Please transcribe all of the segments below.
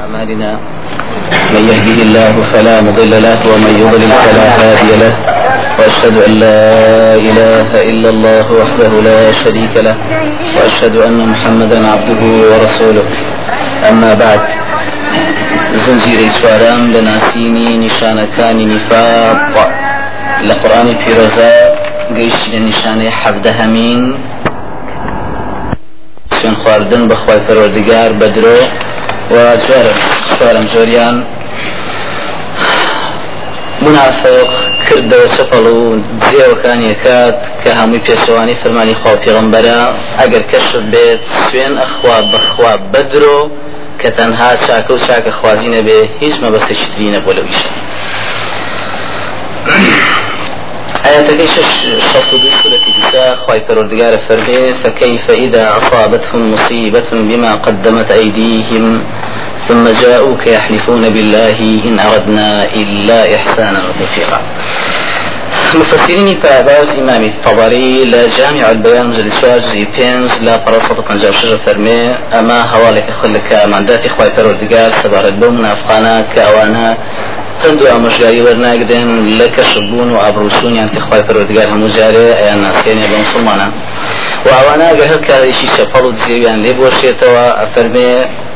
أعمالنا. من يهده الله فلا مضل له ومن يضلل فلا هادي له. وأشهد أن لا إله إلا الله وحده لا شريك له. وأشهد أن محمدا عبده ورسوله. أما بعد زنجيري سواران لناسيني نشانكان نفاق. لقرآن بيروزا قيش لنشاني حفظ همين سوێن خواردن بەخوای پەروەردگار بەدرۆ و زۆرم زۆرم زۆریان منافق کردەوە چپەڵ و جێوەکانی کات کە هەمووی پێشەوانی فەرمانی خوا پێغمبەرە ئەگەر کەشت بێت سوێن ئەخوا بەخوا بەدرۆ کە تەنها چاکە و چاکە خوازی نەبێ هیچ مەبەستێکی تری نەبوو لەویش آياتك شخص سورة النساء خواهي پروردگار فرمي فكيف إذا أصابتهم مصيبة بما قدمت أيديهم ثم جاءوك يحلفون بالله إن أردنا إلا إحسانا وتوفيقا. مفسرين باباز إمام الطبري لا جامع البيان مجلد سواج زي بينز لا برصة قنجاب شجر فرمي أما هوالك خلك من داتي خواهي پروردگار سبارت بوم نافقانا كأوانا هەندوو ئامۆژگاری وەرناگرن لە کەشبوون و ئابروسونیان کە خخوای پەرۆدگار هەموو جارێ ئەیان ناسێنێ بە مسلمانان و ئەوانە ئەگەر هەر کارێکی و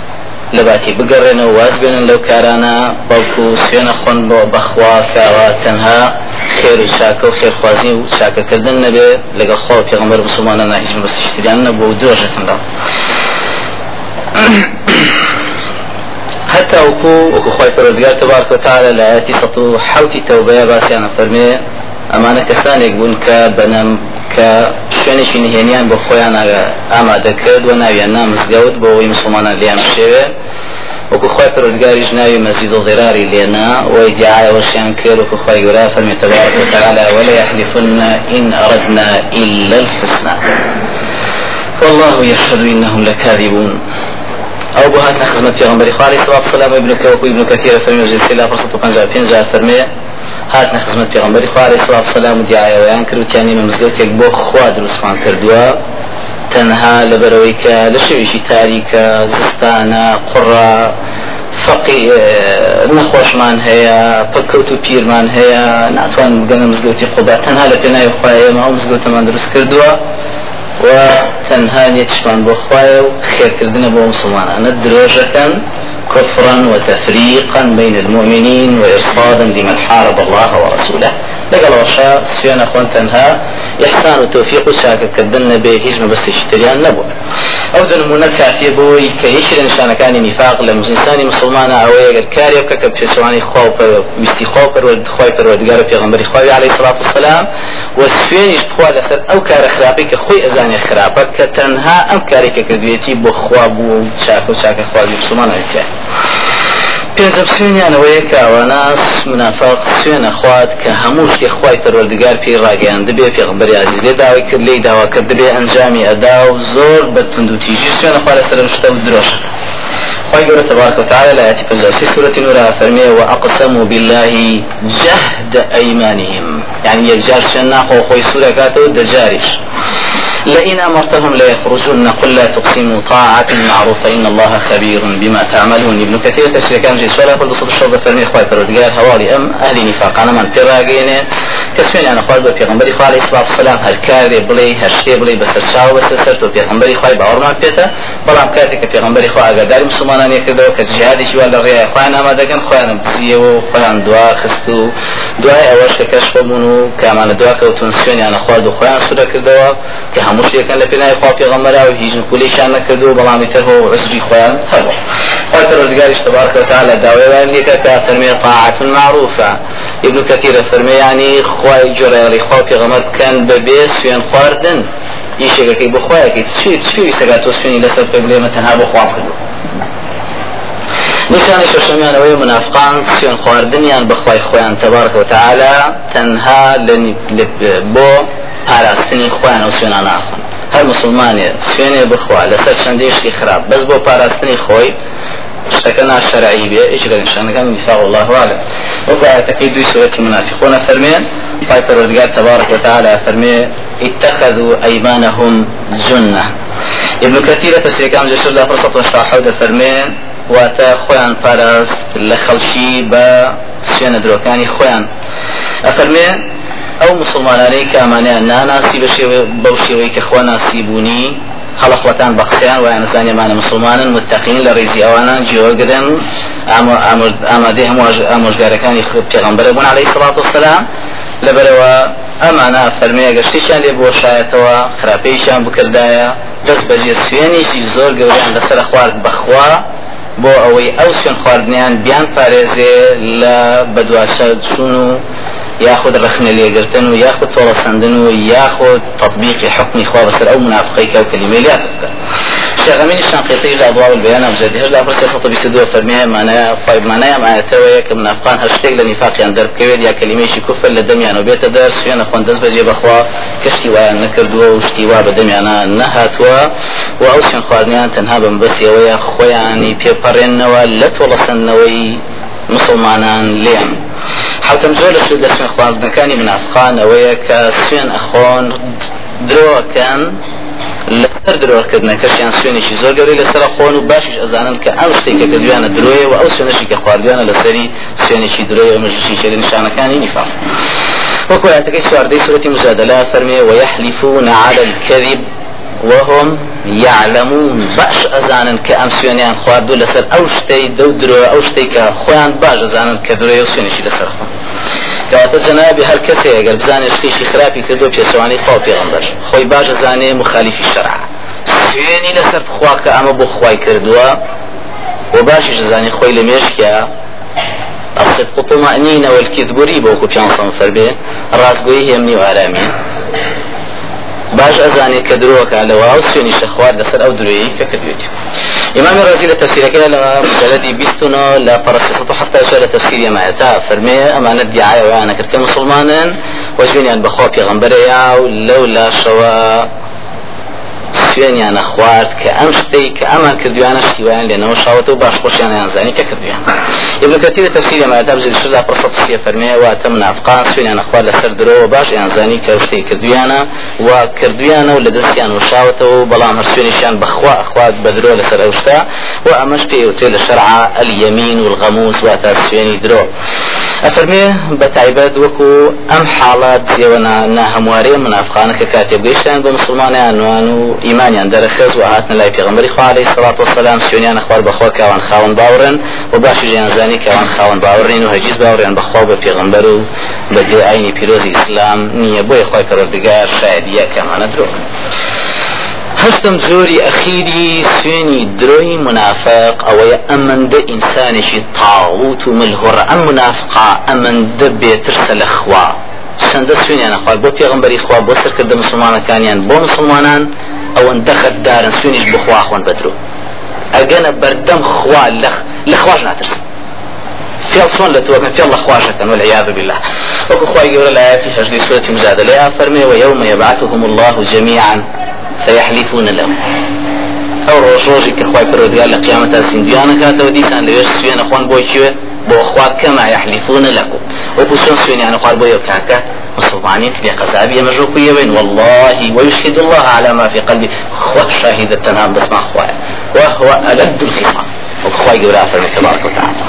لە باتی بگەڕێنەوە واز بێنن لەو کارانە بەڵکو سوێنە خۆن بۆ بەخوا کاوە تەنها خێر و چاکە و خێرخوازی و چاکەکردن نەبێ لەگەڵ خۆ پێغمبەر مسلمانە ناهیچ بەستیشتیان نەبوو و درۆژەکەندا حتى وكو وكو خواهي پروردگار تبارك وتعالى لآياتي سطو حوتي توبة باسيانا فرمي کەسانێک بوون کە بەنەم کە شوێنێکی نهێنیان بۆ خۆیان ئامادەکرد و ناویان نامزگەوت بۆ ئەوەی مسلمانان لیان شێوێ وەکو خۆی پرۆزگاریش ناوی مەزید و ضێراری لێنا وی دیعاەوەشیان کرد وەکو خۆی گەورە فەرمی تبارك وتعالى ولا يحلفن إن أردنا إلا الحسنى. والله يشهد إنهم لكاذبون. أو بو هات خدمت پیغمبر خالص صلى الله وسلم ابن كوكو ابن كثير فرمي جل سلا فرصة پنجا پنجا فرمي هات خدمت پیغمبر خالص صلى الله عليه وسلم دعاية ويان کرد تیانی مزگوتێک بۆ خوا دروستمان کردووە تەنها لەبەرەوەی کە لە شوێشی تاریکە زستانە قڕە فقی نەخۆشمان هەیە پکەوت و پیرمان هەیە ناتوان بگەنە مزگەوتی قوبات تەنها لە پێناوی خوایە ما مزگەوتەمان دروست کردووە و تەنها نێتشمان بۆ خوایە و خێرکردنە بۆ مسلمانانە درۆژەکەن كفرا وتفريقا بين المؤمنين وإرصادا لمن حارب الله ورسوله. لقال وشاء سيانا خوان تنها إحسان وتوفيق شاكر كدن به هجم بس أو دون من كافي بوي كيشر نشان كان نفاق لمزنسان مسلمان أو يقر كاري وكك بشواني خوف ويستي خوف ودخوي فرودقار بيغمبر خوي عليه الصلاة والسلام. وسفين يشبخوا لسر أو كار خرابي كخوي أزاني خرابك كتنها أم كاري ككدويتي بخواب وشاك وشاك خوازي مسلمان أيتاه پێنجم سوێنیانەوەی کە ئەواناس منافق سوێنە خوات کە هەموو شتێک خی پەروەردگار پێی ڕاگەیان دەبێ پێغمبەری عزیز لێ داوای کرد لی داوا کرد دەبێ ئەنجامی ئەدا و زۆر بە تونند و تیژی سوێنە خوا لەسەر شتە و درۆشە خی گەورە تبارك وتعالى لا يأتي في سورة نور فرمي وأقسموا بالله جهد أيمانهم يعني يجار شنا خوي سورة كاتو دجارش لئن أمرتهم ليخرجن قل لا تقسموا طاعة معروفة إن الله خبير بما تعملون. ابن كثير تشري كان جي سؤال قلت صد الشرطة فرمي خواهي فرودقار هوالي أم أهل نفاق؟ أنا من فراغيني كسوين أنا خواهي بيغمبري خواهي عليه الصلاة والسلام هل كاري بلي هشكي بلي بس الشاو بس السرت وبيغمبري خواهي بأورمان بيتا بلام كاتي كبيغمبري خواهي أقدار مسلمان يكردو كجهادي شوال الرياء خواهي ناما دقن خواهي نبزيه وخواهي دعا خستو دعا أوش ككشف منو كمان دعا كوتون سوين أنا خواهي دو خواهي سورة كردوا كهموش يكن كان لبناء خوا پیغمبر و هیچ کلی شان نکردو بلام تر عزری خوان هر خاطر الرجال تبارك وتعالى دعوة وان يكا فرمي طاعة معروفة ابن كثير فرمي يعني خواي جرى خوا پیغمبر كان ببيس فين خواردن. یشێگەکەی بخوایەکەی. چی سەگات تۆ سوێنی لەسەر پێ بڵێمە تەنها بۆ خوام کردو؟ نیشانی شەشەمیانەوەی منافقان سوێن خواردنیان بەخوای خۆیان تەبارکە و تعالی تەنها بۆ پاراستنی خۆیان و سوێنان ناخۆن. هەر مسلمانێ سوێنێ بخوا لەسەر چەندی شتی خراپ. بەس بۆ پاراستنی خۆی شتەکە ناشەرعی بێ لە نیشانەکان نفاق الله أعلم وقع آياتكي دوي سورة المنافقون فرمين قال فرودقار تبارك وتعالى فرمي اتخذوا أيمانهم جنة. ابن كثير تسري كام جسر لا فرصة وشرح حول فرمين واتە خۆیان پاراست لە خەڵکی بە سوێنە درۆکانی خۆیان ئەفەرمێ ئەو مسلمانانەی کە ئەمانیان ناناسی بە بەو شێوەی کە خۆ ناسی بوونی خەڵقوەتان بە قسەیان وایە نزانێمانە مسلمانن متتەقین لە ڕێزی ئەوانان جیۆگرن ئامادەی هەموو ئامۆژگارەکانی پێغمبەر بوون عليه سڵات وسلام لەبەرەوە ئەمانە فەرمەیە گەشتیشان لێ بۆ شایەتەوە خراپەیشان بکردایە. دەست بەجێ سوێنێکی زۆر گەوریان لەسەر خوارد بەخوا بۆ ئەوەی ئەو سوێن خواردنیان بیان پارێزێ لە بەدواشە چون و یاخود رخنە لێگرتن و یاخود تۆڵە سندن و یاخود تطبیقی حکمی خوا بەسەر ئەو منافقی کە و کلمەی لات بکە شغمين الشنقيطي لأضواء البيان أبجدي هج لأبرس يسطو بيسدو فرمية معناها طيب معناها ما يتوي كمنافقان هشتيك لنفاق يان درب كويد يا كلمة شي كفر لدميان وبيت درس. يانا خوان دز بجي بخوا. كشتي ويا نكردوا وشتي وا بدميانا نهاتوا. وأوسين خواردنيان تنها بمبس يويا خوياني بيبرنوا لتولسنوي مسلمانان لێم حوتم زۆر لە سود لە سوێن خواردنەکانی منافقان ئەوەیە کە سوێن درۆکەن لەسەر درۆکردنەکەشیان سوێنێکی زۆر گەوری لەسەر خۆن و باشیش ئەزانن کە ئەم شتێکە کردویانە درۆیە و ئەو سوێنشی کە خواردویانە لەسەری سوێنێکی درۆی و مژشی شێری نیشانەکانی نیفاق وەکو آياتەکەی سواردەی سورەتی مجادلە فەرمێ ويحلفون على الكذب وهم يعلمون. باش ازانن كأم سوينيان خواردو لسر أو شتي دو درو أو شتي كخوان باش ازانن كدرو يو سوينشي لسر خوان کەواتە جەنابی هەر کەسێ ئەگەر بزانێ شتێکی خراپی کردو پێچەوانی خوا پێغەمبەر خۆی باشە زانێ مخالیفی شەرع سوێنی لەسەر بخوا کە ئەمە بۆ خوای کردووە و باشیش زانی خۆی لە مێشکە الصدق طمأنينة والكذب ريبة وكو بيان صنفر به رازقوي يمني وآرامي باش ئەزانێت کە درۆکە لەوە و سوێنی شەخوار لەسەر ئەو درۆیی کە کردوێتی إمام الرازي لتفسيرك لا مجلدي بيستنا لا برسسة حتى شو تفسير ما تا فرمي أما ندي عاية وأنا كرت مسلمان وجبني أن بخوا في غنبريا ولولا شوا سوێنیان نەخوارد کە ئەم شتەی کە ئەمان کردویانە شتیوان لێنەوە شاوەتە و باش خۆشیان زانی کە کردویان. ابن كثير تفسير ما يدام زي شذا برصة سيا فرمية واتم نافقان سوين أخوار لسر درو باش ينزاني كوشتي كردويانا وكردويانا ولدسيان وشاوته وبلام هرسوين شان بخوا أخوات بدرو لسر أوشتا وأمش في وتيل الشرع اليمين والغموس واتا سويني درو أفرمي بتعبد وكو أم حالات زيونا ناهمواري منافقانك كاتب قيشتان بمسلمان عنوان إيمانيان درخز وهاتنا لا پیغمبر خوا عليه الصلاة والسلام سوينيان أخبار بخوا كوان خاون باورن وباشي جيان زاني كوان خاون باورين وهجيز باورين بخوا بپیغمبر بجي عيني پیروز إسلام نية بوي خواي پروردگار شاید يكا دروك هەستم زۆری ئەخیری سوێنی درۆی منافق ئەوەیە ئەمەندە ئینسانێکی تاوت و ملهۆڕ ئەم منافقا ئەمەندە بێترسە لە خوا چەندە سوێنیان خوارد بۆ پێغمبەری خوا بۆ سەرکردە مسلمانەکانیان بۆ مسلمانان ئەوەندە خەتدارن سوێنیش بخوا خوۆن بەدرو ئەگەنە بەردەم خوا لە خواش ناترسن فيل صون لتوكن في الله خواشة والعياذ بالله. وكو خواي يقول الآيات في سورة مجادلة فرمي ويوم يبعثهم الله جميعا. فيحلفون له ڕۆژ ڕۆژی کە خخوای پرۆدگار لە قیامەتا سندیانە کاتەوە دیسان لەوێش سوێنە خۆن بۆ کوێ بۆ خوا کەما یحلیفونە لەکو وەکو چۆن سوێنیانە خوار بۆ یو کاکە مسلمانين في قزابية مجروك يبين والله ويشهد الله على ما في قلبي خوا شاهد التنام بس ما خوايا وهو ألد الخصام. وخواي قبل تبارك وتعالى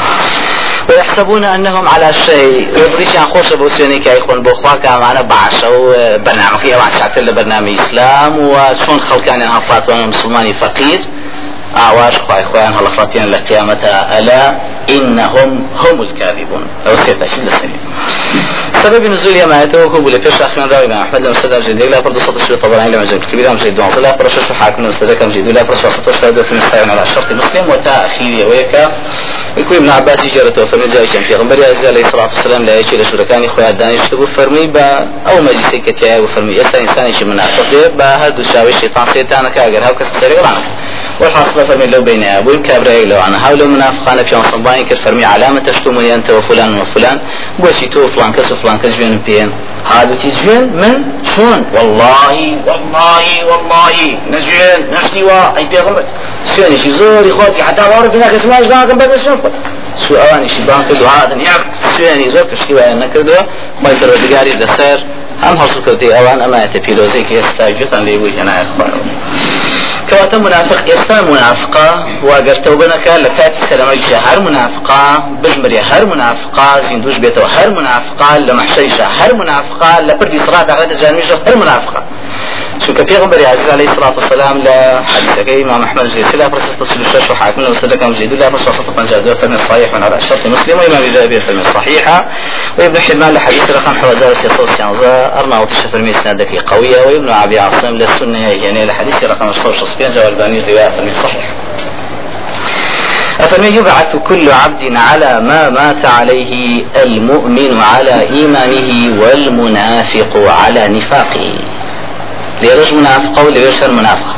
ويحسبون أنهم على شيء. ودريش عن خوش بوسيوني كي يكون بوخواك معنا بعشا وبرنامج وعن شعتل برنامج إسلام وشون خلقان هفات وأنا مسلماني فقير. أعواش خواي خوان هلخرتين لقيامتها ألا إنهم هم الكاذبون. أو شد السنين سبب نزول ما يتوكل بلا بيش أخيرا راوي مع أحمد لما جديد لا فرد صوت الشيء طبعا لما جد كبيرا مجد دون لا فرش حاكم لما كم جديد لا فرش وسط وشهد في على شرط مسلم وتأخير ويكا يكون ابن عباس جرته فرمي جاي كان في غنبري عز عليه الصلاة والسلام لا يشيل شركان خويا داني يشتبه فرمي با أو مجلسي كتيا وفرمي يسا إنسان يشي منافق با هر دو شاوي الشيطان سيطانك أجر هاو كسري عنك والحاصل فرمي لو بين أبوي كابري لو أنا هاولو منافقان في صباين كر فرمي علامة تشتمني أنت وفلان وفلان. بوشي تو فلان كس وفلان كس جوين بين هذا تجوين من شون؟ والله والله والله. نجوين نشتي أي بيغمت سوين شي زوري خوتي حتى وارد بناك اسماش باقم بدل شنو سؤالي شي بان كدو هذا ياك. سوين زور كشتي وين نكردو. ما يترو دقاري دسر. هم حصل كوتي أوان أما يتبيلوزي كي يستاجوتان ليبوي هنا اخبارو کەواتە منافق ئێستا منافقا واگەرتەوە بنەکە لە کاتی سەلەمەیشە هەر منافقا بژمرێ هەر منافقا زیندوش بێتەوە هەر منافقا لە مەحشەیشە هەر منافقا لە پردی سڕات داغێت دەجانمیشە هەر منافقا چونکە پێغمبەری عزیز عليه الصلاة والسلام لە حديثەکەی إمام أحمد جيسي لا برسس تصل الشش وحاكم لو صدق مجيد لا برسس وسط فنجر دو فرم صحيح على الشرط مسلم وإمام ابي فرم صحيحة وإبن حبان رقم حوازار سيصوص ينزا أرنا وتشفر من سنادك قوية. وإبن أبي عاصم للسنة يعني لحديث رقم 66 والباني رواية فرم صحيح. أفمن يبعث كل عبد على ما مات عليه المؤمن على إيمانه والمنافق على نفاقه. ليرج منافقة وليرشر منافقة.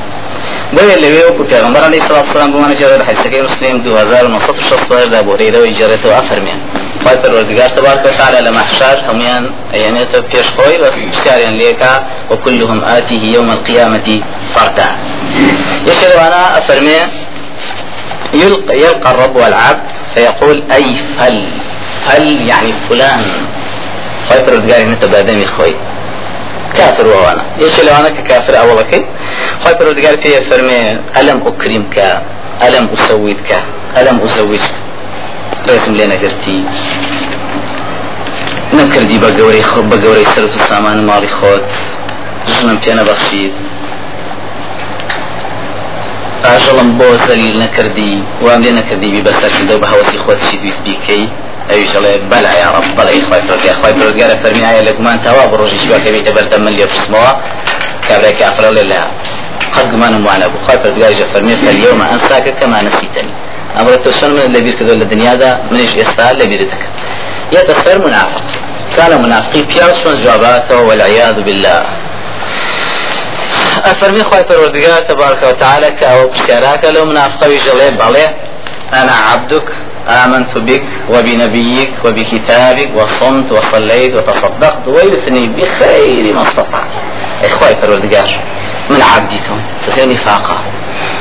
بۆیە لەوێ وەکو پێغمبەر علیه الصلاة والسلام جێڕێ لە حدیثەکەی مسلم 2960 دا بۆ هەرێرەوە ئیجارێتەوە ئەفەرمێن خی پەروەردگار تبارك وتعالى لە محشر هەمویان ئەیەنێتە پێش خۆی بە پرسیاریان لێکا وكلهم آتيه يوم القيامة فردا. يشهدوانا أفرمي يلقى, يلقى الرب والعبد فيقول أي فل فل يعني فلان. خي پروردگاری نتبادمی خوي كافر وأنا إيش لو أنا ككافر؟ اولك خاي پروردگار في فرمي ألم أكرمك؟ ألم أسويتك؟ ألم أزوجك؟ رسم لنا قرتي نكردي بقوري خو بقوري سرت السامان مالي خوت. ژنم پێ نەبەخشید ئاژەڵم بۆ زەلیل نەکردی وام لێ نەکردی بەسەر دە بە هەوەسی خۆتشی دویست بیکەی ئەویش دەڵێ بەلا یا ڕب بەڵێ خی پرۆگای خی پرۆگارە فەرمیایە لە گومان تاوا بە ڕۆژی شوواکە بێتە بەردەم من لێ پرسمەوە کابرای کافرە لێ لە قد گومانم وانە بوو خی پرۆگاری ژە فەرمی فەلیەومە ئەنساکە کەما نەسیتنی ئەمڕۆ تۆ چۆن من لەبیر کردو لە دنیادا منیش ئێستا لەبیرت دەکەم یەتە سەر منافق. كان منافقي بياو شون جواباته والعياذ بالله. أفرمي خوي پروردگار تبارك وتعالى كأو بشاراك لو منافقة ويجلي بالي أنا عبدك. آمنت بك وبنبيك وبكتابك وصمت وصليت وتصدقت ويثني بخير ما استطعت. إخوائي پروردگار من عبديتم تسيني فاقا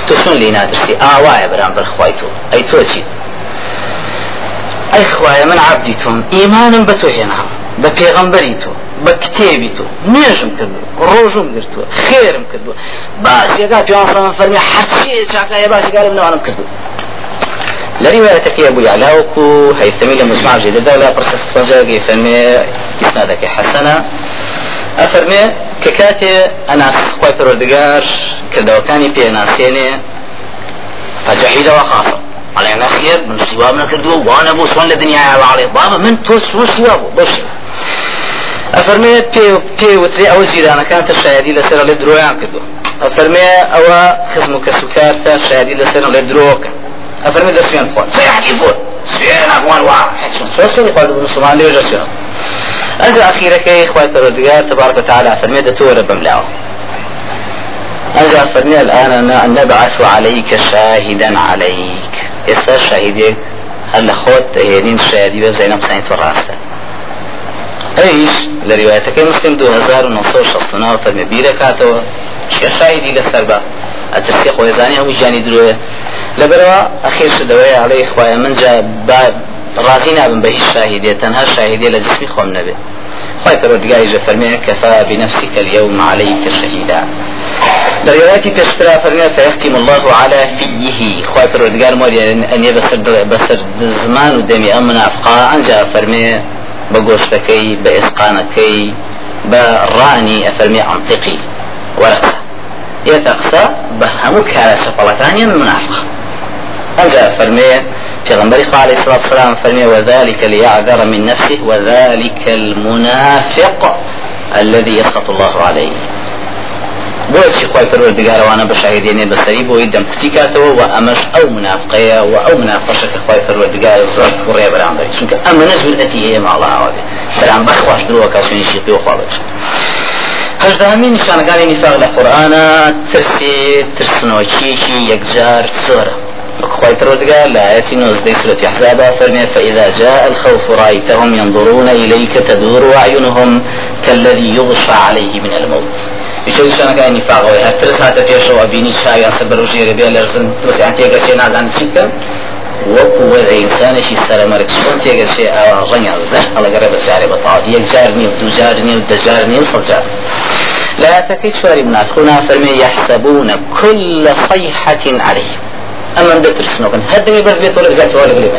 تسون لي نادرسي آوايا برام برخوايتو أي توجي خوايا من عبديتم إيمانا بتوهنا بپێغەمبەری تۆ بە کتێبی تۆ نوێژم کردو ڕۆژم گرتووە خێرم کردووە باسیەکە پیان فەرمی حەچێ چاکایە باسیگارم نەوانم کردو لروايتك يا أبو يعلى وكو هيثمي لمجمع جديدة لا برسس فجاقي فرمي إسنادك حسنة. أفرمي ككاتي أنا خوي پروردگار كردوكاني بي ناسيني فجحيدة وخاصة على أنا خير من سواب نكردو وأنا بو سوان لدنيا على بابا من تو سو سوابو بس أفرمي بي بي وتري أو زيدانا كانت الشهادي لسر لدرويان كردو أفرمي أو خزمك سكارتا الشهادي لسر لدروكا أفرمي ده سفيان خوان سيحلفون سفيان أخوان واحد؟ سو سوني قال ابن سبحان ليه جسيان أنجا أخيرا كي إخوة الردقار تبارك وتعالى أفرمي ده تورا بملاو. أنجا أفرمي الآن نبعث عليك شاهدا عليك. يسا شاهدك هل خود يدين شاهدي بزينب سنة الراسة إيش؟ لروايتك مسلم 2969 فرمي بيركاتو. شاهدي لسربا. ئەترسی خۆی زانانی هەموو ژیانی لەبەرەوە ئەخیر شدەوەی عليه خوایە من جا ڕازی نابم بە هیچ شاهدێ تەنها شاهدێ لە جسمی خۆم نەبێ. خی پەرۆردگای ژە فەرمێ كفى بنفسك اليوم عليك شهيدا رواياتي تشترى فرمي فيختم الله على فيه خواهي پروردگار موري أن يبسر بسر زمان ودمي أمنا أفقا أنجا فرمي بقوشتكي بإسقانكي براني أفرمي أنطقي ورقصة يتقصى بهمو كارا سفلتانيا من منافق أنجا فرمي قال عليه الصلاة والسلام فرمي وذلك ليعذر من نفسه وذلك المنافق الذي يسخط الله عليه. بۆچی خی پەروەردگارەوانە بە شاهدێنێ بەسەری بۆی دەمستی کاتەوە و ئەمەش ئەو منافقەیە و ئەو منافقەشەکە خی پەروەردگار زۆرت و ڕێ بەرامبەر چونکە ئەمە نەزولەتی هەیە ماڵاوە بێ بەرامبەر خوش درۆ کاسوێنیشی پێ و خواڵەت هەژداهمین نیشانەکانی نیفاق لە قورآانە ترسێ ترسنەوەکیەکی یەکجار خوي پرودگار لآية نوزدي سورة أحزاب فرمي فإذا جاء الخوف رأيتهم ينظرون إليك تدور أعينهم كالذي يغشى عليه من الموت. يشوف شان كان نفاق وها ترس شو أبيني شاي أصبر وجير بيا لرزن بس يعني تيجا شيء نازل شكا وەکو ئینسانێکی سەرمەرگ چۆن تێگەشێ ئاوا ڕەنگە زەح ئەڵەگەڕێ بە جارێ بەتاڵ یەک جار نیە و دوو جار نیە و دەجار نیە جار. لا تكي سواري منافقون فرمي يحسبون كل صيحة عليهم. ندتر سنوكن هدني بس بيت ولا بزات ولا قليل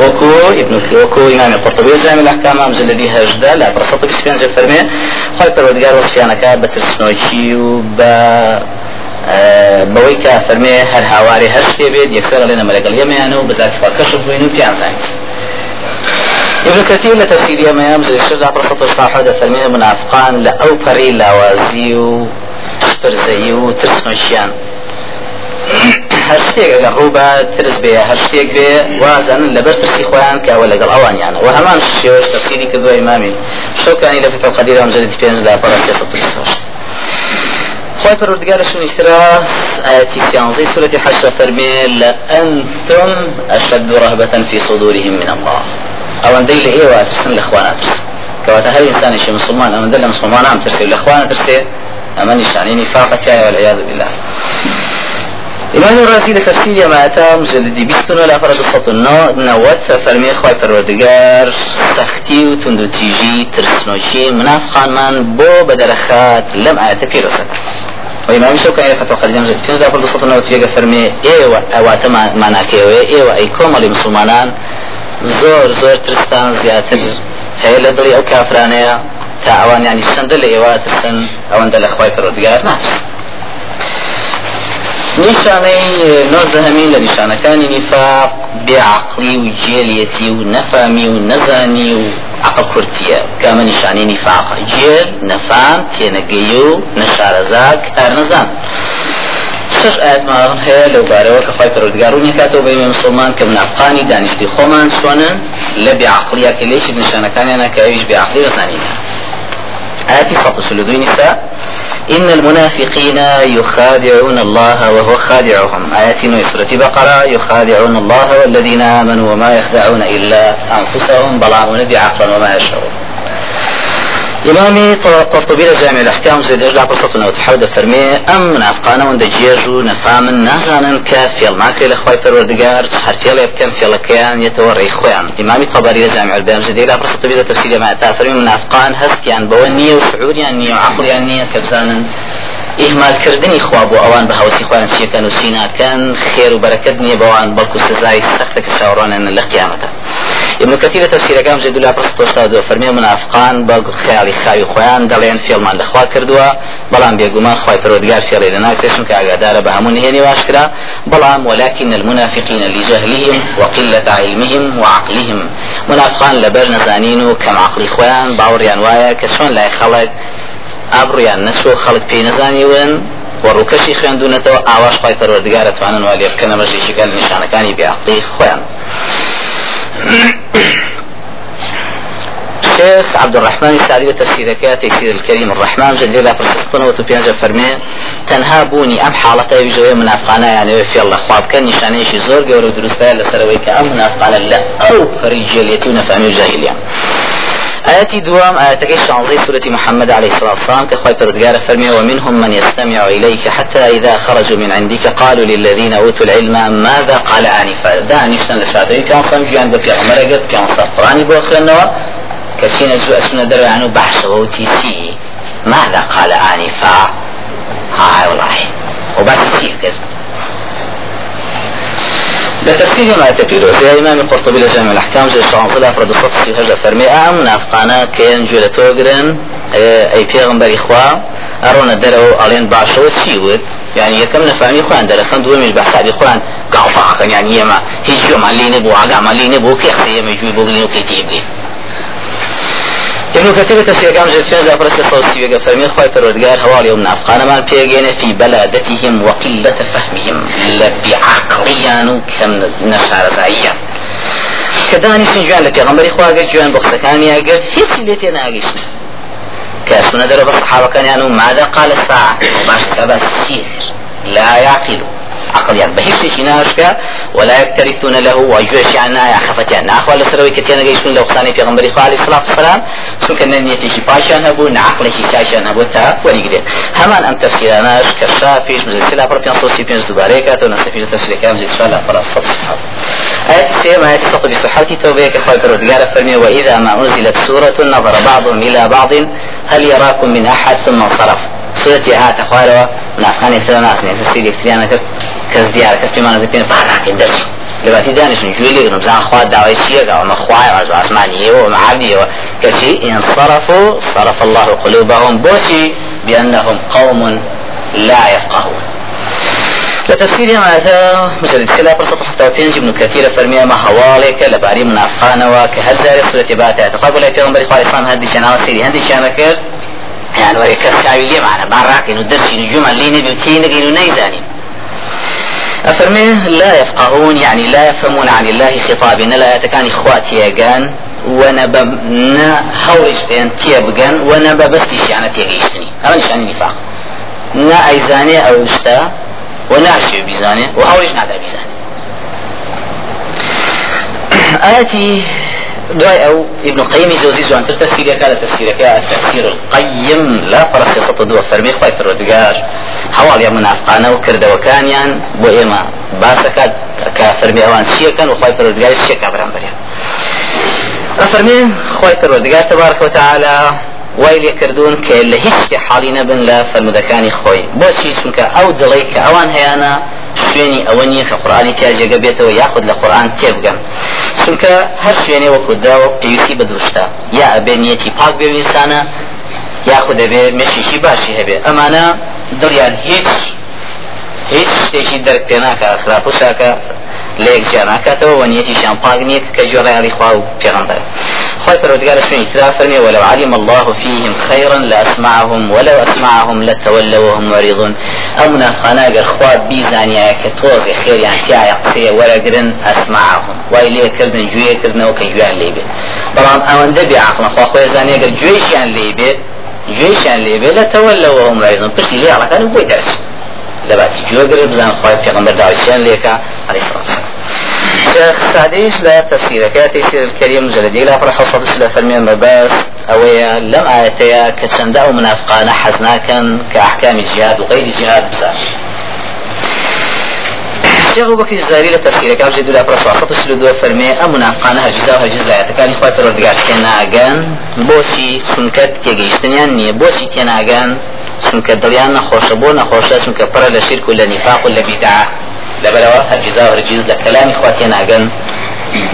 وكو ابن إمام القرطبي زعم الأحكام مجلدي هجدة لا برصة بسفيان جل فرمي؟ خاي پروردگار وصفيانك بترسنوشي وب بەوەی کە فەرمێ هەر هاوارێ هەر شتێ بێت یەکسەر لێنە مەلەگەڵ یەمەیانەوە بەزاکفا کەشف بووین و پیان زانیت ابن كثير لتفسير ما يمزل الشجع برصة الصاحة فرمي منافقان لأو بري لاوازي و برزي و ترسنوشيان هەر شتێک ئەگەر ڕوو بە ترس بێ هەر شتێک بێ وازانن لەبەر ترسی خۆیان کەوە لەگەڵ ئەوانیانە و هەمان شێوەش تەفسیری کردووە ئیمامی. شەوکانی لە فتە القدیر ئەم جلدی پێنج لا پەڕە تێسە خۆی پەروردگارە شونی سرا ئاەتی سیانزەی سورەتی حەشە فەرمێ لە ئەنتم ئەشد رهبة في صدورهم من الله. ئەوەندەی لە ئێوە ترسن لە خوانە ترسن کەواتە هەر ئینسانێکی مسلمان ئەوەندە لە مسلمان ئەم ترسێ لە خوانە ترسێ ئەمە نیشانەی نیفاقەکایە والعیاذ بالله. إمام الرازي لتفسير ما أتى مجلد بيستون لا فرد الصوت نوت فرمي خواهي پروردگار سختي و تندو تيجي ترسنوشي منافقان من بو بدرخات لم آيات بيرسك وإمام شوكا فتوى قد جمزت في نزاف الصوت نوت فيها فرمي إيوة أوات ما ناكيوه إيوة أي كومالي مسلمانان زۆر زۆر ترستان زیاتر هەیە لە دڵی ئەو کافرانەیە تا ئەوان ینی چەندە لە ئێوە ترسن ئەوەندە لە خخوای پەرۆدگار ناترسن نیشانەی نۆزدەهەمین لە نیشانەکانی نیفاق بێعقلی و جێلیەتی و نەفامی و نەزانی و عقل کورتیە کامە نیشانی نیفاقە جێر نەفام تێنەگەی و نەشارەزاک کار نەزان شش ئاەتمان هەیە لەو بارەوە کە خی پەرودگارونی کاتەوە بەیمە مسلمان کە منافقانی دانیشتی خۆمان چۆنن لە بێعقلیا کە لێشی نیشانەکانیانە کە ئەویش بێعقلی بزانین آية فقط نساء إن المنافقين يخادعون الله وهو خادعهم. آيات سورة بقرة. يخادعون الله والذين آمنوا وما يخدعون إلا أنفسهم. بلعون بعقلا وما يشعرون. إمامي قرطبي لجامع الأحكام زيد إجلع قصة وتحود فرمي أم من أفقانا وند جيجو نفام نازانا كافيل معك لإخوة فروردقار حرفيل يبكن في لكيان يتوري إخوان إمامي طبري لجامع البيام زيد قصة بيزا تفسير ما فرمي من أفقان هستيان بوانية وشعوريان وعقليان كبزانا ئیهمال کردنی خوا بۆ ئەوان بە هەوسی خوان چیەکەن و سیناکەن خێر و بەرەکەت نییە بەوان بەڵکو سزای سەختە کە چاوەڕانن لە قیامەتە. ابن كثير تفسير كام جد لا برست توشتا دو فرمي منافقان با خيالي خاوي خوان دلين فيلمان لخوا كردوا بلان بيقوما خواي فرودگار فيلي لنا كسيشن كاقادار بهمون هيني واشكرا بلان ولكن المنافقين لجهلهم وقلة علمهم وعقلهم منافقان لبر نزانين كم عقلي خوان باوريان وايا كشون لا يخلق ئابڕیان نەچوە خەڵک پێی نەزانیون و ڕووکەشی خوێندونەتەوە ئاواش پای پەروەردگارە توانن وا لێ بکەنە مەژێکیگەل نیشانەکانی بێعقلی خۆیان الشيخ عبد الرحمن السعدي تفسير تيسير الكريم الرحمن جل لا فرسطنا وتبيان فرمي تنها بوني ام حالته يجوي منافقانا يعني في الله خواب كان نشانه شي زور قولوا درستا لسروي كأم منافقانا لا أو فريجيليتون فامي الجاهلية آياتي دوام آياتك شانزي سورة محمد عليه الصلاة والسلام. كخوي پردگار فرمي ومنهم من يستمع إليك حتى إذا خرجوا من عندك قالوا للذين أوتوا العلم ماذا قال آنفا دا نشتن لشادري كان صنف جوان بفي عمر قد كان صار قراني بوخي النوا كسين الزوء سنة دروا عنه بحث ووتي سي ماذا قال آنفا هاي والله. وبس كذب لتفسير ما تبيرو زي إمام القرطبي لجامع الأحكام زي شانزل أفراد الصف في هجة فرمي أم نافقانا كين جولة توغرن أي پیغمبر إخوا أرونا درو ألين باشو سيود يعني يكم نفهمي خوان. درسان دومي بحث علي خوان. قعفا يعني يما هيج يوم علي نبو عقا علي نبو كيخ سيما يجوي بغلين وكيتيبلي ابن كثير تفسير كام جد فين زافر الصوصي وقال فرمي خواي پروردگار هوالي يوم نافقان ما بيجينا في بلادتهم وقلة فهمهم بعقليان كم نشار زعيا كداني سنجوان لبيغمبري خواه قد جوان بخصكاني قد هيس اللي تينا اقشنا كاسونا درب الصحابة كان يعني ماذا قال الساعة باش سبا سير لا يعقلوا عقليان بهيش شيء ناشكا ولا يكترثون له وجوشيان نايا خفتيان ناخوا لسروي كتينا جيشون لو قصاني في غنبري عليه الصلاة والسلام. سون كان نيتي شي باشان هبو نعقل شي ساشان هبو تا وليقدر همان ام تفسيراناش كشافيش مزل سلا بربيان صوصي بين زباريكا ونستفيد تفسير كلام زي سؤال فرا صفحة آية سيما آية سطو بصحة توبيك خواهي برودقار فرمي وإذا ما أنزلت سورة نظر بعضهم إلى بعض هل يراكم من أحد ثم انصرف؟ سورة هات أخواروا من أفغاني سلنا أسنى سيدي اكتريانا كرت ديار كز بما نزل بين فعلا كدرس لباتي دانش نجولي نبزان خواه دعوة الشيء وما خواه وعزو عثمانية وما عبدي كشي انصرفوا صرف الله قلوبهم بوشي بأنهم قوم لا يفقهون. لتفسير هذا مجلد كلا برصة حتى بينج ابن كثير فرمي ما حوالك لباري منافقان وكهزار سورة باتا تقابل في غنبري قال الإسلام هدي شانا وسيري هدي شانا كر يعني وري كساوي لي معنا باراك انه درسي نجوم اللي نبي وتينك انه نيزاني أفرمي لا يفقهون يعني لا يفهمون عن الله خطابا لا يتكان إخواتي يقان ونبا نا هورش بين تيبقان ونبا بس يعني تيغيشتني هذا نشأن نفاق نا أيزاني أو اشتا ونعشي بيزاني وهورش نادا بيزاني. آتي دعاء أو ابن قيم جوزي جوان تفسير كان تفسير كان التفسير القيم. لا فرق سطة دو فرمي. خواي فرودقار حوالي منافقانه وكرده وكانيان بو إما باسكات كفرمي. أوان شيكا وخواي فرودقار شيكا برانبريان أفرمي. خواي فرودقار تبارك وتعالى وای لێکردوون کە لە هیچ حاڵی نەبن لە فەرمودەکانی خۆی. بۆچی؟ چونکە ئەو دڵی کە ئەوان هەیەە شوێنی ئەوە نییە کە قورآانی تیاجێگە بێتەوە یاخود لە قورآان تێبگەن چونکە هەر شوێنێ وەکو داوە پێویستی بەدوشتا یا ئەبێ نیەتی پاک بێویستانە یاخود دەبێ مێشیشی باشی هەبێ. ئەمانە دڵیان هیچ هیچ شتێکی دەرک پێ ناکە خراپوساکە لێک جیاناکاتەوە وەنیەتیشیان پاک نییە کە جۆڕیاڵی خوا و پێغمبەر خۆی پەرۆدگار سوێنی ترا فەرمێ ولو علم الله فيهم خيرا لأسمعهم ولو أسمعهم لتولوا وهم معرضون أو منافقانا أجر خوا بيزانيا كتوز خيريان تيا قصية ورقرن أسمعهم. وإليه كردن جوية كردن وكجوان ليبه بلان أوان دبي عقل خوا خوي زانيا أجر جويشيان ليبه جويشيان ليبه لتولوا وهم معرضون برسي ليه على كانوا بوي درس دەباتی گوێگرێت بزان خۆی پێغمبەر داوایان لێکە سەڵام شيخ سعديش لا تفسير تيسير الكريم جلدي لا فرح وصف لا فرمين بس. أويا لم آياتيا كتشندا منافقان حزناكا كأحكام الجهاد وغير الجهاد بساش شيخ أبو بكر الزهري لتفسير كان جد لا برسوا خط سلودو فرمي أم منافقان هرجزا وهرجزا يتكاني خواهي پروردگار تێناگەن بۆچی چونکە تێگەیشتنیان نییە بۆچی تێناگەن چونکە دڵیان نەخۆشە بۆ نەخۆشە چونکە پڕە لە شرک و لە نیفاق و لە بیدعا لەبەرەوە هەرگیزا و هەرگیز لە کەلامی خوا تێناگەن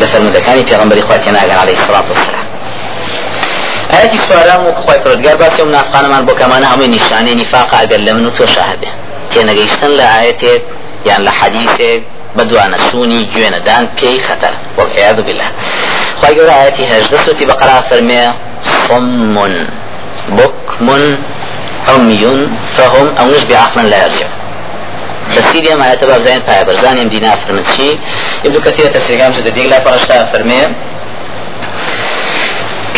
لە فەرمودەکانی پێغەمبەری خوا تێناگەن عەلەیهی سەڵات وسەلام ئاەتی سوارام و خۆی پرۆدگار باسی و منافقانەمان بۆ کەمانە هەمووی نیشانەی نیفاق ئەگەر لە من و تۆ شاهبێ تێنەگەیشتن لە ئاەتێک یان لە حەدیثێک بدوانە والعیاذ بالله. خی گەورە ئاەتی هەژدە سوتی فەرمێ صم بكم عمي فهم أو نش بعقل لا يرجع تفسير ما يتبع زين باي برزان يم دينا فرمتشي ابن كثير تفسير قام جد ديغلا فرشتا فرمي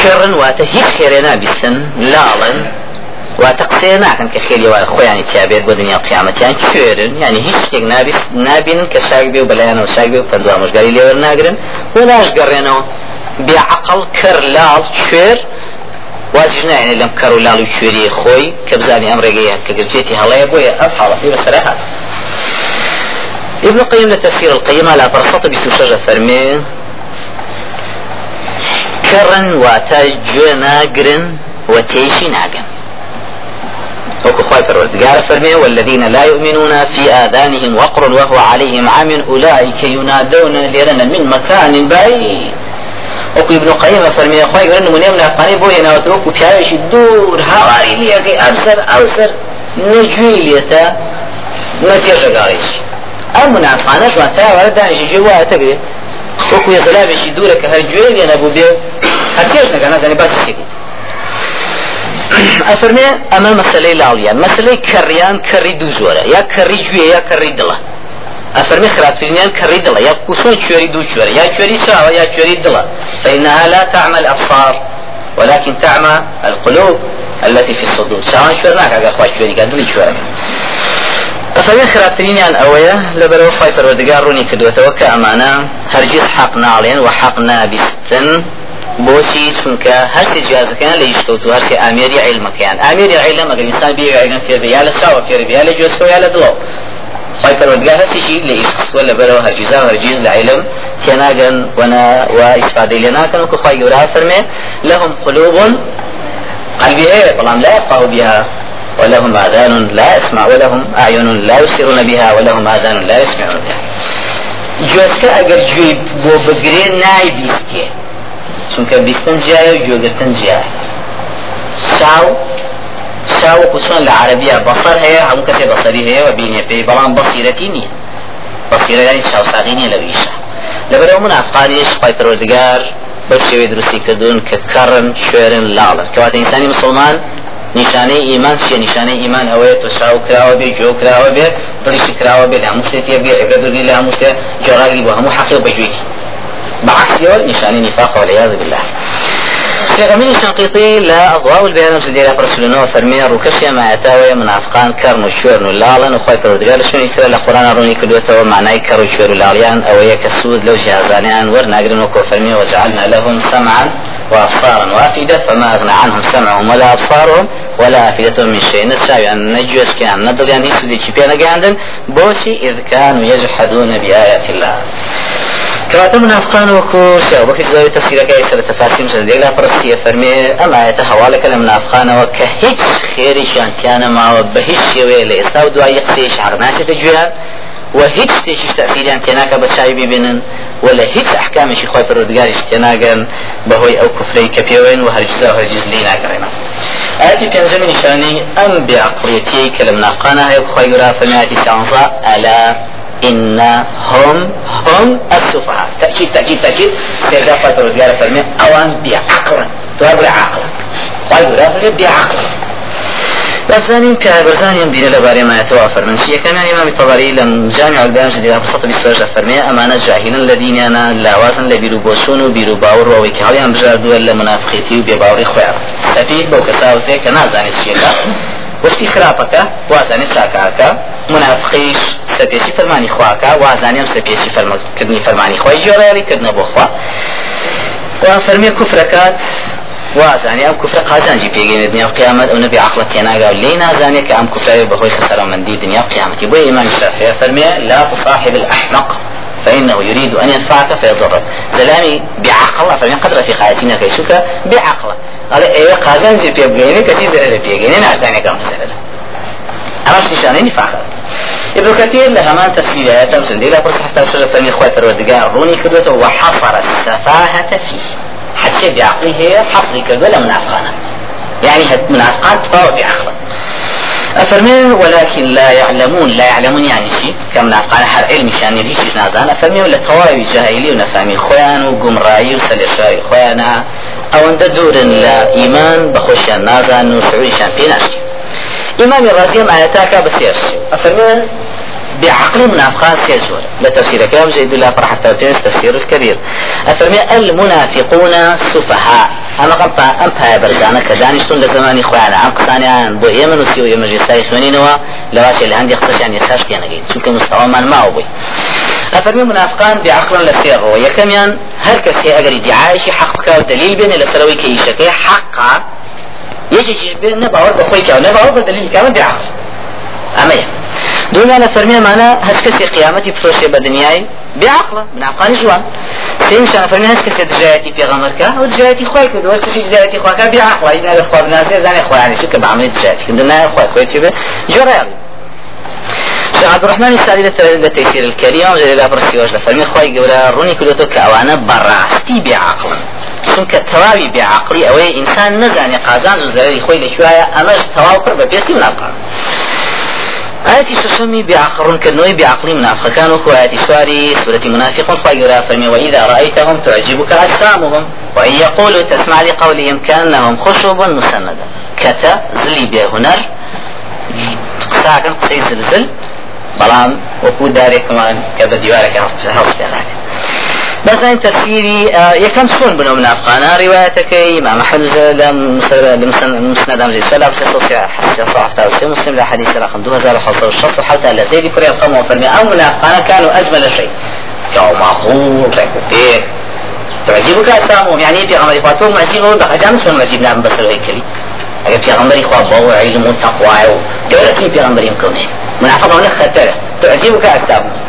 كرن واتا هيك خيرنا بسن لاڵن. واتەقسێ ناکەن کە خێری وای خۆیانی تیابێت بۆ دنیا قیامەتیان کوێرن ینی هیچ شتێک نابین کە شاک بێ و بەلایەنەوە شاک بێ و پندوا مژگاری لێوە ناگرن و ناشگەڕێنەوە بێعقل کوێر واجب ناینێ لەم کەڕ و و کوێری خۆی کە بزانانی ئەم ڕێگەیە کە گرجێتی هەڵەیە بۆیە ئەم حاڵەتی بەسەرهات ابن القيم لتفسير القيم على برصة بسوشجة فرمي. كرن واتا جونا قرن وتيشي ناقن. وكو خواي فرودقار فرمي والذين لا يؤمنون في آذانهم وقر وهو عليهم عمن أولئك ينادون لرنا من مكان بعيد. وكو ابن قيم فرمي خواي قرن من يمنا قاني بوي ناوتروك وبيعيش الدور هاواري ليكي أبسر أوسر نجوي ليتا نتيجة قاريش أم منافقانش ما تا ورد دانش جوا تقري وكو يطلابش دورك هرجوين ينبو بيو هرتيش نقا نازاني بس سيكي ئەفرمێ ئەمە مەسلەی لاڵیان مەسلەی کەڕیان کەڕی دوو زۆرە یا کەڕی گوێ یا کەڕی دڵە ئەفرمێ خراپترینیان کەڕی دڵە یا کوسۆن کوێری دوو کوێرە یا کوێری چاوە یا کوێری دڵە فإنها لا تعمى الأبصار ولكن تعمى القلوب التي في الصدور. شوان شوێر ناکە ئەگەر خوا کوێری کە دڵی کوێرەکە ئەفەوێ خراپترینیان ئەوەیە لەبەرەوە خی پەروەردگار ڕوونی کردوێتەوە کە ئەمانە هەرگیز حەق ناڵێن و حەق نابیستن بۆچی چونکە هەرسی جیازەکەیان لە یشتوت و هەرسی ئامێری عیلمەکەیان ئامێری عیلم ئەگەر ئینسان بێ عیلم فێر یا لە چاوە فێر یا لە دڵەوە خی پەروەردگار هەستێکی لە ئیسوە لەبەرەوە هەرگیزا هەرگیز لە عیلم تێناگەن ونا و ئیسفادەی لێ ناکەن وکو خی گەورە فەرمێ لەهم قلوب قلبي هي بلان لا يفقه بها ولهم آذان لا يسمع ولهم أعين لا يبصرون بها ولهم آذان لا يسمعون بها جۆسکە ئەگەر گوێی بۆ بگرێ نای بیستێ چونکە بیستن جیایە و گوێگرتن جیایە چاو چاوەکو چۆن لە عربیە؟ بەسەر هەیە هەموو کەسێ بەسەری هەیە و بینێ پێی بەڵام بەسیرەتی نییە. بەسیرەکانی چاوساغی نیە لە ویشە. لەبەرەوە من ئافغانیش خی پەروەردگار بەو شێوەی دروستی کردوون کە کەڕن شوێرن لاڵن. کەواتە ئینسانی مسلمان نیشانەی ئیمان چیە نیشانەی ئیمان ئەوەیە تۆ شاو کراوە بێ گوێ کراوە بێ دڵیشی کراوە بێ لە هەموو شتێ بێ ئەگە بگری لە هەموو شتێ جۆراگری بۆ هەموو حەقی بعكسيەوە نیشانەی نفاق والعياذ بالله. پێغەمبەری شەنقیطی لە ئەضواء البيان سديرا برسولنا فەرمێ ڕووکەشیە مایەتاوەیە منافقان کەرن و شوێن و لاڵن و خۆی پەروەردگار لە شوێنی ترە لە قورآن ڕوونی کردوێتەوە معنای کەڕ و شوێر و لاڵیان ئەوەیە کە سوود لەو جیهازانیان وەرناگرن وەکو فەرمێ وجعلنا لهم سمعا وأبصارا وأفئدة فما أغنى عنهم سمعهم ولا أبصارهم ولا أفئدتهم من شيء. نساوي أن نجوز كان ندل يعني سودي شبينا قاندن بوسي إذ كانوا يجحدون بآيات الله. كواتە منافقان وەکو شێوەکە زۆری تەسیرەکەی سەر تەفاسیم سەردێک لا پرستیە فەرمێ ئەمایەتە هەواڵەکە لە منافقانەوە کە هیچ خێریشیان تیانە ماوە بە هیچ شێوەیە لە ئێستا و دوای قسەی شعر ناچێتە گوێیان و هیچ شتێکیش تەسیریان تێناکە بە چای ببینن ولا هیچ ئەحکامێکی خۆی پەروەردگاریش تێناگەن بەهۆی ئەو کوفرەی کە پێوێن و هەرگیزا و هەرگیز لی ناگەڕێنە. آياتي ئەم بێعقڵیەتی کە لە منافقانە هەیە خۆی گەورە فەرمیاتی سانزا ئەلا إن هم هم السفهاء. تأكيد تأكيد تأكيد. فتر وديار فرمي أوان بعقل توار عقل قرأ فرمي بعقل بزانين كبرزانين دين لباري ما يتوافر من شيء كمان إمام الطبري لم جامع البيان جديد. بسطة بسوجة فرمي أمانة جاهلا الذين أنا لاوازن لبيرو بوشون وبيرو باور وويكي هالي هم بجار دول لمنافقيتي وبيباوري خوار سفيه بوكسا وزي كنازاني الشيء وشتی خراپەکە وازانێ چاکاکە منافقیش سەپێشی فەرمانی خواکە وازانێم سەپێشی فەرمکردنی فەرمانی خۆی جۆڕێری کردنە بۆ خوا. و فەرمی کوفرەکات وازانێ ئەم کوفرە قازانجی پێگەێنێ دنیا و قیامەت ئەو نەبی عقلە تێناگا و لێ نازانێت کە ئەم کوفرەیە بەهۆی خسەرەمەندی دنیا قیامەتی. بۆ ئیمان شافعی فەرمێ لا تصاحب الأحمق. فإنه يريد أن ينفعك فيضرك. زلامي بعقل فمن قدر في حياتنا كيشك بعقل قال إيه قازان جي بيبغيني كتير زلالة بيبغيني نعزاني كم زلالة أماش نشاني نفاق. ابن كثير لها ما تفسير آيات مسلم لا بس حتى وصل فمن إخوات الودقاء روني كدوته وحصر السفاهة فيه. حتى بعقله حصري كدوة منافقانا يعني منافقان تفاوت بعقله. أفرمي ولكن لا يعلمون لا يعلمون يعني شيء كم نافقان حر علم شان يريش نازان. أفرمي ولا تواوي جاهلي ونفهمي خوان وقمراي وسلشاي خوانا أو أنت دور لا إيمان بخوشان نازان وسعودي شان في ناشي إمام الرازي ما يتاكا بسيرش أفرمي بعقل منافقان سيزور لتفسير كلام زيد الله فرح التوتين تفسير الكبير. أفرمي المنافقون سفهاء. أم هاي بردانا كدانشتون لزماني خوان عن قصانيان بو يمن وسيو يمن جساي خوانينوا لواشي اللي عندي قصش يعني ساشتي أنا قيد شو مستوى من ما هو بي أفرمي منافقان بعقل لسير ويكميان هر كسي أجري دعايشي حق بك ودليل بين لسروي كيشكي حقا يجي بين نباور بخويك أو نباور بدليل كامل بعقل أما دومیانە فەرمیێمانە هەچ کەسی قیامەتی بفرۆشێ بە دنیای بعقلە منافقانی جوان. سێمیشانە فەرمی هەچ کەسێ دژایەتی پێغەمەرکە ئەو دژایەتی خۆی کردوە سشی دژایەتی خواکە بعقلە هیچ نابێت خوا بناسێ زانێ خۆیانی چکە بە عملی دژایەتی کردن نایە خۆی خۆی پێ جۆڕیاڵی شيخ عبد الرحمن السعدي لتيسير الكريم جل لا برسي وجه فرمي خوي جورا روني كلوتو كأوانا براستي بعقل چونکە تەواوی بێعقلی ئەوەی ئینسان نەزانێ قازان و زەرری خۆی لەکوایە ئەمەش تەواو پڕ بە پێسی مناقان آياتي سسمي بعقرون كنوي بعقل منافق. كانوا كواتي سواري سورة منافقون فايرا فرمي وإذا رأيتهم تعجبك أجسامهم وإن يقولوا تسمع لقولهم كأنهم خشب مسندة. كتا زلي بهنر قساكن قسي زلزل. بلان وكو داري كمان كبا ديوارك هفت أنا تفسيري آه، يكم سون بنو منافقانا روايتك ما محل المسند أمزي سؤال بس تصيح صحف تاسي مسلم لحديث رقم 2506 وحتى الذي كري القوم وفرمي أو منافقانا كانوا أجمل شيء يوم أخوك إيه تعجبك أسامهم يعني في غمر فاتوم معجبون بخجان سون معجب نعم بس الهيكلي أجل في غمر إخوة بو علم وتقوى دولة في غمر يمكنه منافقة هنا خطرة تعجبك أسامهم